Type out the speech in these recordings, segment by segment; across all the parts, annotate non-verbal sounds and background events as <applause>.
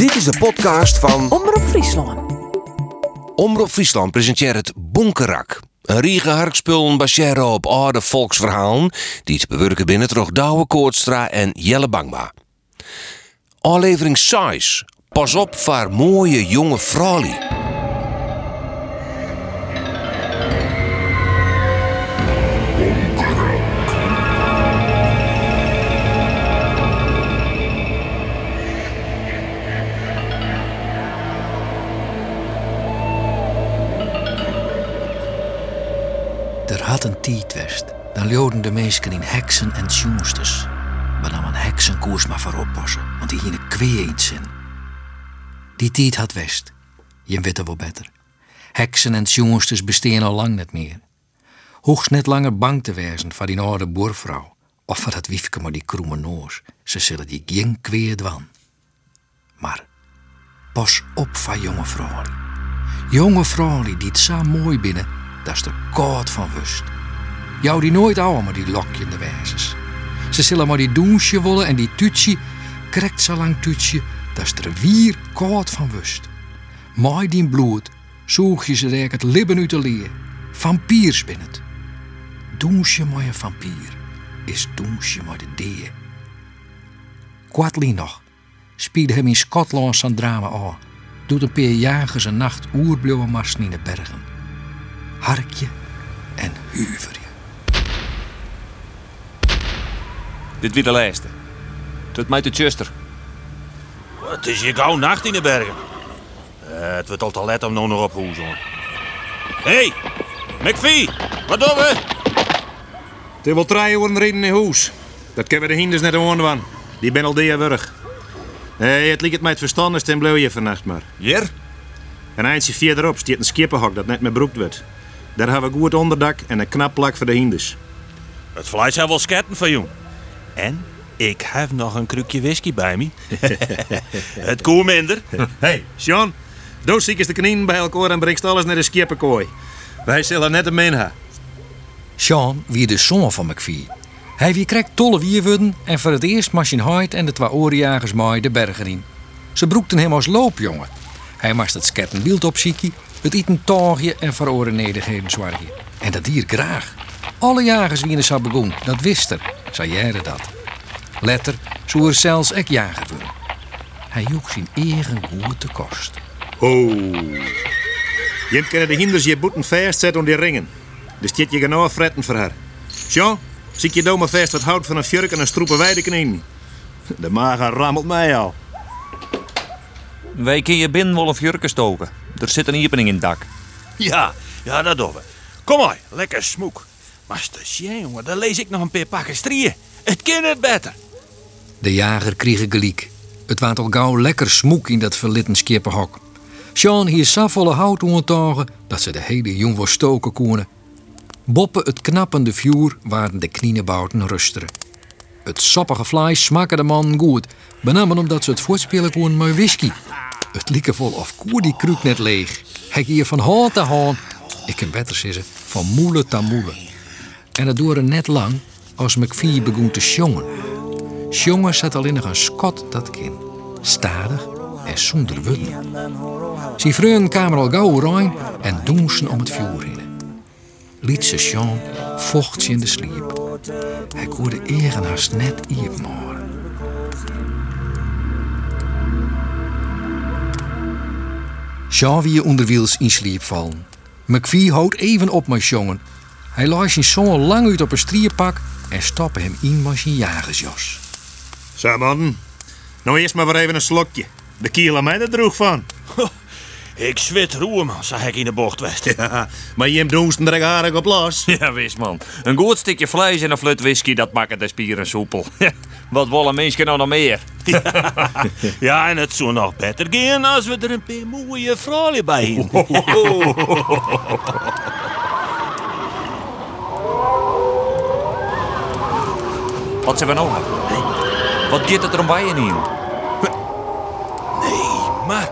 Dit is de podcast van Omroep Friesland. Omroep Friesland presenteert het Bonkerak. Een riege harkspullen baseren op oude volksverhalen die te bewerken binnen toch Douwe Koortstra en Jelle Bangma. Aflevering 6. Pas op voor mooie jonge vrouwen. Dan leeuwden de meesten in heksen en tjoensters. Maar dan een heksenkoers maar voor oppassen, want die hier kwee iets. Die tijd had west. Je weet het wel beter. Heksen en tjoensters bestaan al lang niet meer. Hoogst net langer bang te wezen voor die oude boervrouw. Of voor dat wiefke met die kromme noos. Ze zullen die geen kwee dwan. Maar pas op van jonge vrouwen. Jonge vrouwen die het zo mooi binnen, dat is de koud van wust. Jou die nooit ouwe maar die de wijzes. Ze zullen maar die doensje willen en die tutsje, krekt zo lang tutsje, dat is er wier koud van wust. Mooi die bloed, zoeg je ze rek het libben uit de leer. Vampiers binnen het. Doensje mooi een vampier, is doensje mooi de deer. Kwartlie nog, spierde hem in Schotland zijn drama aan. Doet een paar jagers een nacht oerblauwe marsen in de bergen. Harkje en huver je. Dit weer de laatste. Tot mij de Chuster. Het is hier gauw nacht in de bergen. Eh, het wordt al te let om nou nog op hoes hoor. Hé, hey, McVie, wat doen we? Er wil treien worden reden in huis. Dat kunnen we de hinders net aan van. Die ben al die wurg. Hey, het lijkt het mij het verstandigst en blauw je vannacht maar. Hier? En eindje verderop staat een skippenhok dat net met broekt wordt. Daar hebben we goed onderdak en een knap plak voor de hinders. Het vlees zou wel sketten van jou. En ik heb nog een krukje whisky bij me. <laughs> het koe minder. Hey, Sean, doe ziek is de kaninen bij elkaar en brengt alles naar de skippenkooi. Wij zullen net een min hebben. Sean wie de zoon van McVie. Hij wie krijgt tolle wierwudden en voor het eerst Machine Hyde en de twee oorjagers mooi de bergen in. Ze broekten hem als loopjongen. Hij moest het sketten wild opzieken, het eten taagje en voor orennedigheden. En dat dier graag. Alle jagers wie in de begon, dat wist er, zei Jere dat. Letter, zo er zelfs ek jager worden. Hij joeg zijn eigen goed te kost. Oh. Je kunnen de hinders je boeten vastzetten om die ringen. Dus dit je genoeg fretten voor haar. Sean, zie je maar vast wat hout van een fjurk en een stroepen weide knien. De mager rammelt mij al. Wij kun je binnen wel of jurken stoken. Er zit een opening in het dak. Ja, ja, dat doen we. Kom maar, lekker smoek. Maar station, jongen, dan lees ik nog een paar pakken. Het kan het beter. De jager kreeg gelijk. Het waart al gauw lekker smoek in dat verlitten skippenhok. Sean hier zo volle hout ontogen dat ze de hele jongen stoken konden. Boppen het knappende vuur waren de knienenbouten rusteren. Het sappige vlees smaakte de man goed, benamen omdat ze het voortspelen konden met whisky. Het lieke vol of koer die kruik net leeg. Hij hier van hand te hand, ik kan beter zeggen, van moele ta moele. En het duurde net lang als McVie begon te sjongen. Sjongen zat alleen nog een skot dat kind. Stadig en zonder wudden. Zijn vrienden kwamen al gauw rein en doensen om het vuur heen. Liet ze Jean vocht ze in de sliep. Hij kon de egen haast net iepmoren. Jean wie onderwiels in sliep vallen. McVie houdt even op met jongen. Hij laat zijn zoon lang uit op een strierpak en stappen hem in met zijn jagersjas. Zo man, nou eerst maar weer even een slokje. De kiel aan mij er droeg van. Ik zwit roer, man, zag ik in de bocht west. Ja, maar je hem doensten er aardig op los. <laughs> Ja, wist man. Een goed stukje vlees en een flut whisky, dat maakt de spieren soepel. <laughs> Wat willen mensen nou nog meer? <laughs> Ja, en het zou nog beter gaan als we er een paar mooie vrouwen bij hebben. Wat zijn we nou? Wat gaat het er om bij je niet? Nee, maar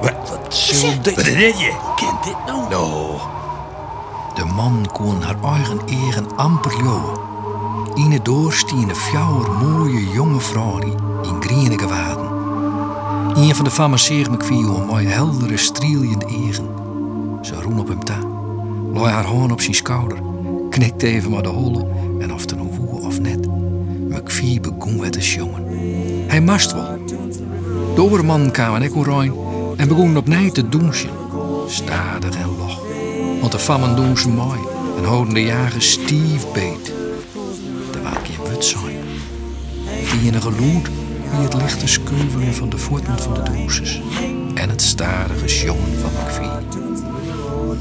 Wat, wat zul dit? wat deed je? Kent dit nou? Nou, De man kon haar eigen egen amper jouwen. In het doorstiende fjouwer mooie jonge vrouw in groene gewaden. Een van de fammen zeeg McVie om mooi heldere, strielende egen. Ze roen op hem ta, looi haar hand op zijn schouder, knikte even maar de holle en of er jongen. Hij mast wel. De overman kwam en ik rein en begon opnieuw te douchen. Stadig en log. Want de fammen doen ze mooi en houden de jager stief beet. Er was geen wut zijn. Die enige loed wie het lichte skeuvelen van de voeten van de doosjes en het stadige sjongen van McVie.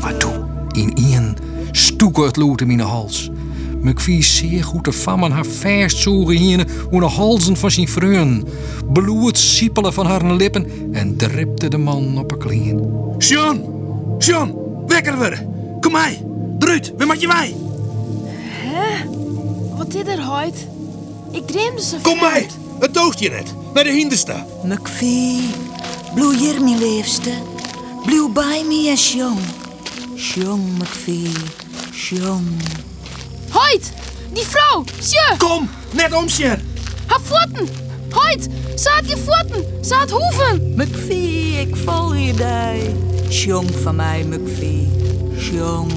Maar toen, in stoek het lood in mijn hals. McVie zeer goed de fammen haar verst zogen hier hoe de halzen van zijn vreun. Bloed siepelen van haar lippen en dripte de man op haar knieën. Sean! Sean! Wekker worden! Kom mij! Druut, we je wij! Wat is er ooit? Ik dreamde ze Kom mij! Het doogt je net. Naar de hindersta. McVie, bloei hier, mijn liefste. Blijf bij me jong. Jong, McVie, jong. Hoyt! Die vrouw! Sje! Kom! Net omsjen! Haar voeten! Hoyt! Ze had je voeten! Ze had hoeven! McVie, ik volg je daar. Jong van mij, McVie, jong.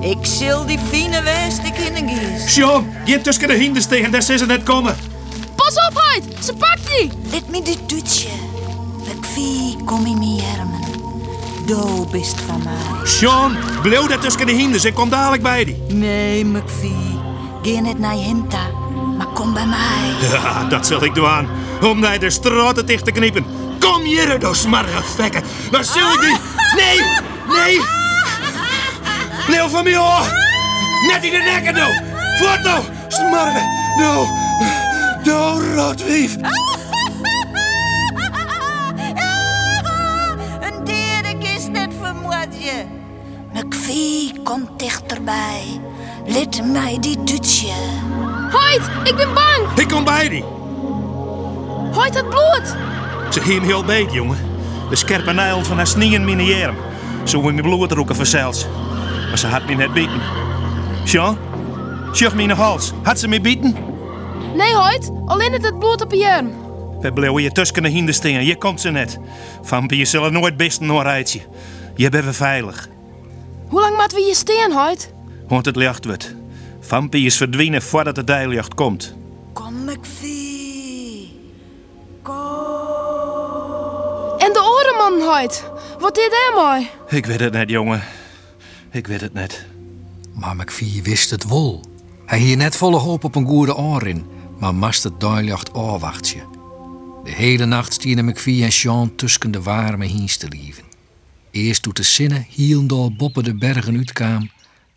Ik zal die fine west ik in de gies. Sean, je tussen de hinders tegen, daar is ze net komen. Pas op, Hoyt! Ze pakt die! Let me dit toetje. McVie, kom in mijn armen. Do bist van mij. Sean, blijf daar tussen de hinders. Ik kom dadelijk bij die. Nee, McVie, ga net naar Hinta, maar kom bij mij. <laughs> Ja, dat zal ik doen. Om naar de straten dicht te kniepen. Kom hier, door smarrige vekken. Dan zul ik die... Nee! Nee! Blijf van mij hoor! Net in de nekken, nou! Voort nou! Smarrige! Nou! Nou, roodwief! Vermoordje. McVie, kom dichterbij. Let mij die dutje. Hoyt! Ik ben bang! Ik kom bij die. Hoyt het bloed! Ze ging heel beet, jongen. De scherpe nijl van haar snieën miniëren. Zo in mijn bloed roken vanzelfs. Maar ze had me net bieten. Sean? Sjucht me in de hals. Had ze me bieten? Nee, Hoyt! Alleen het het bloed op je arm. We blijven je tussen de hinden staan. Je komt ze net. Vampiers zullen nooit best een rijtje. Je bent veilig. Hoe lang moeten we hier staan, Hoyt? Want het licht wordt. Vampiers verdwijnen voordat de dijlicht komt. Kom, McVie. Kom. En de orenman, Hoyt! Wat deed hij mooi? Ik weet het net, jongen. Ik weet het net. Maar McVie wist het wel. Hij hier net volle hoop op een goede oor in, maar mast het duiljart afwachtje. De hele nacht stieren McVie en Sean tussen de warme hiens te lieven. Eerst toen de zinnen hielendal boppen de bergen uitkwam,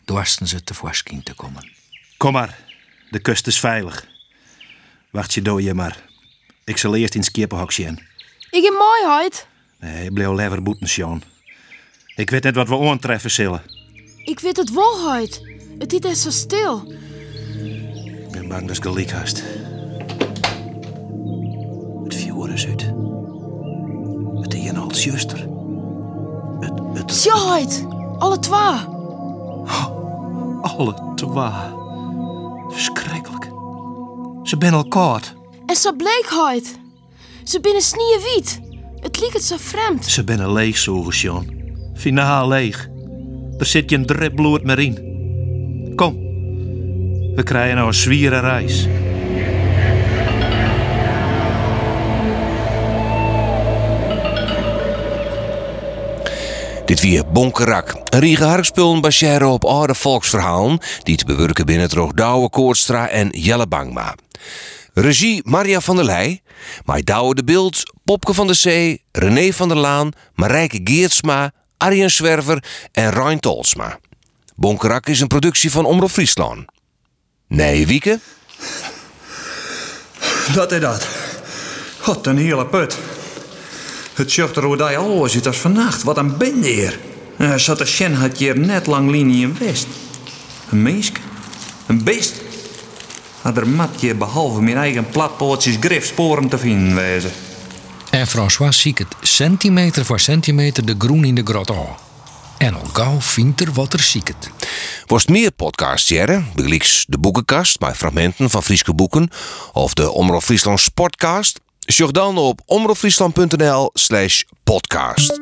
dorsten ze te voorschijn te komen. Kom maar. De kust is veilig. Wacht je door je maar. Ik zal eerst in skippenhok zien. Ik ben mooi, Hoyt. Nee, blijf lever boeten, Sean. Ik weet net wat we aantreffen zullen. Ik weet het wel, Hoyt. Het is zo stil. Ik ben bang dat je gelijk hast. Het vuur is uit. Het is een als juster. Het, het, Sja, Hoyt! Alle twee. alle twee. Verschrikkelijk. Ze zijn al koud. En zo bleek, Hoyt. Ze binnen sneeuwwit. Het liep het zo vreemd. Ze zijn leeg, zo Sean. Finaal leeg. Er zit geen drip bloed meer in. Kom. We krijgen nou een zwiere reis. Dit weer Bonkerak. Een riege harkspullen baseren op oude volksverhalen... die te bewerken binnen het Douwe Koortstra en Jelle Bangma. Regie Maria van der Leij. Maar Douwe de Beeld, Popke van der Zee, René van der Laan... Marijke Geertsma, Arjen Zwerver en Rijn Tolsma. Bonkerak is een productie van Omroep Friesland. Nee, Wieke? Dat is dat. Wat een hele put. Het sjocht er hoe al zit als vannacht. Wat een bende hier. Uh, zat de Sjen had hier net lang linie in West. Een meeske. Een beest. Had er matje behalve mijn eigen platpootjes grifsporen te vinden wezen. En François ziet het centimeter voor centimeter de groen in de grot aan. En al gauw vindt er wat er ziet het. Worst meer podcasts jaren, begelijks de boekenkast met fragmenten van Frieske boeken of de Omroep Friesland Sportcast. Zorg dan op omroepfriesland.nl slash podcast.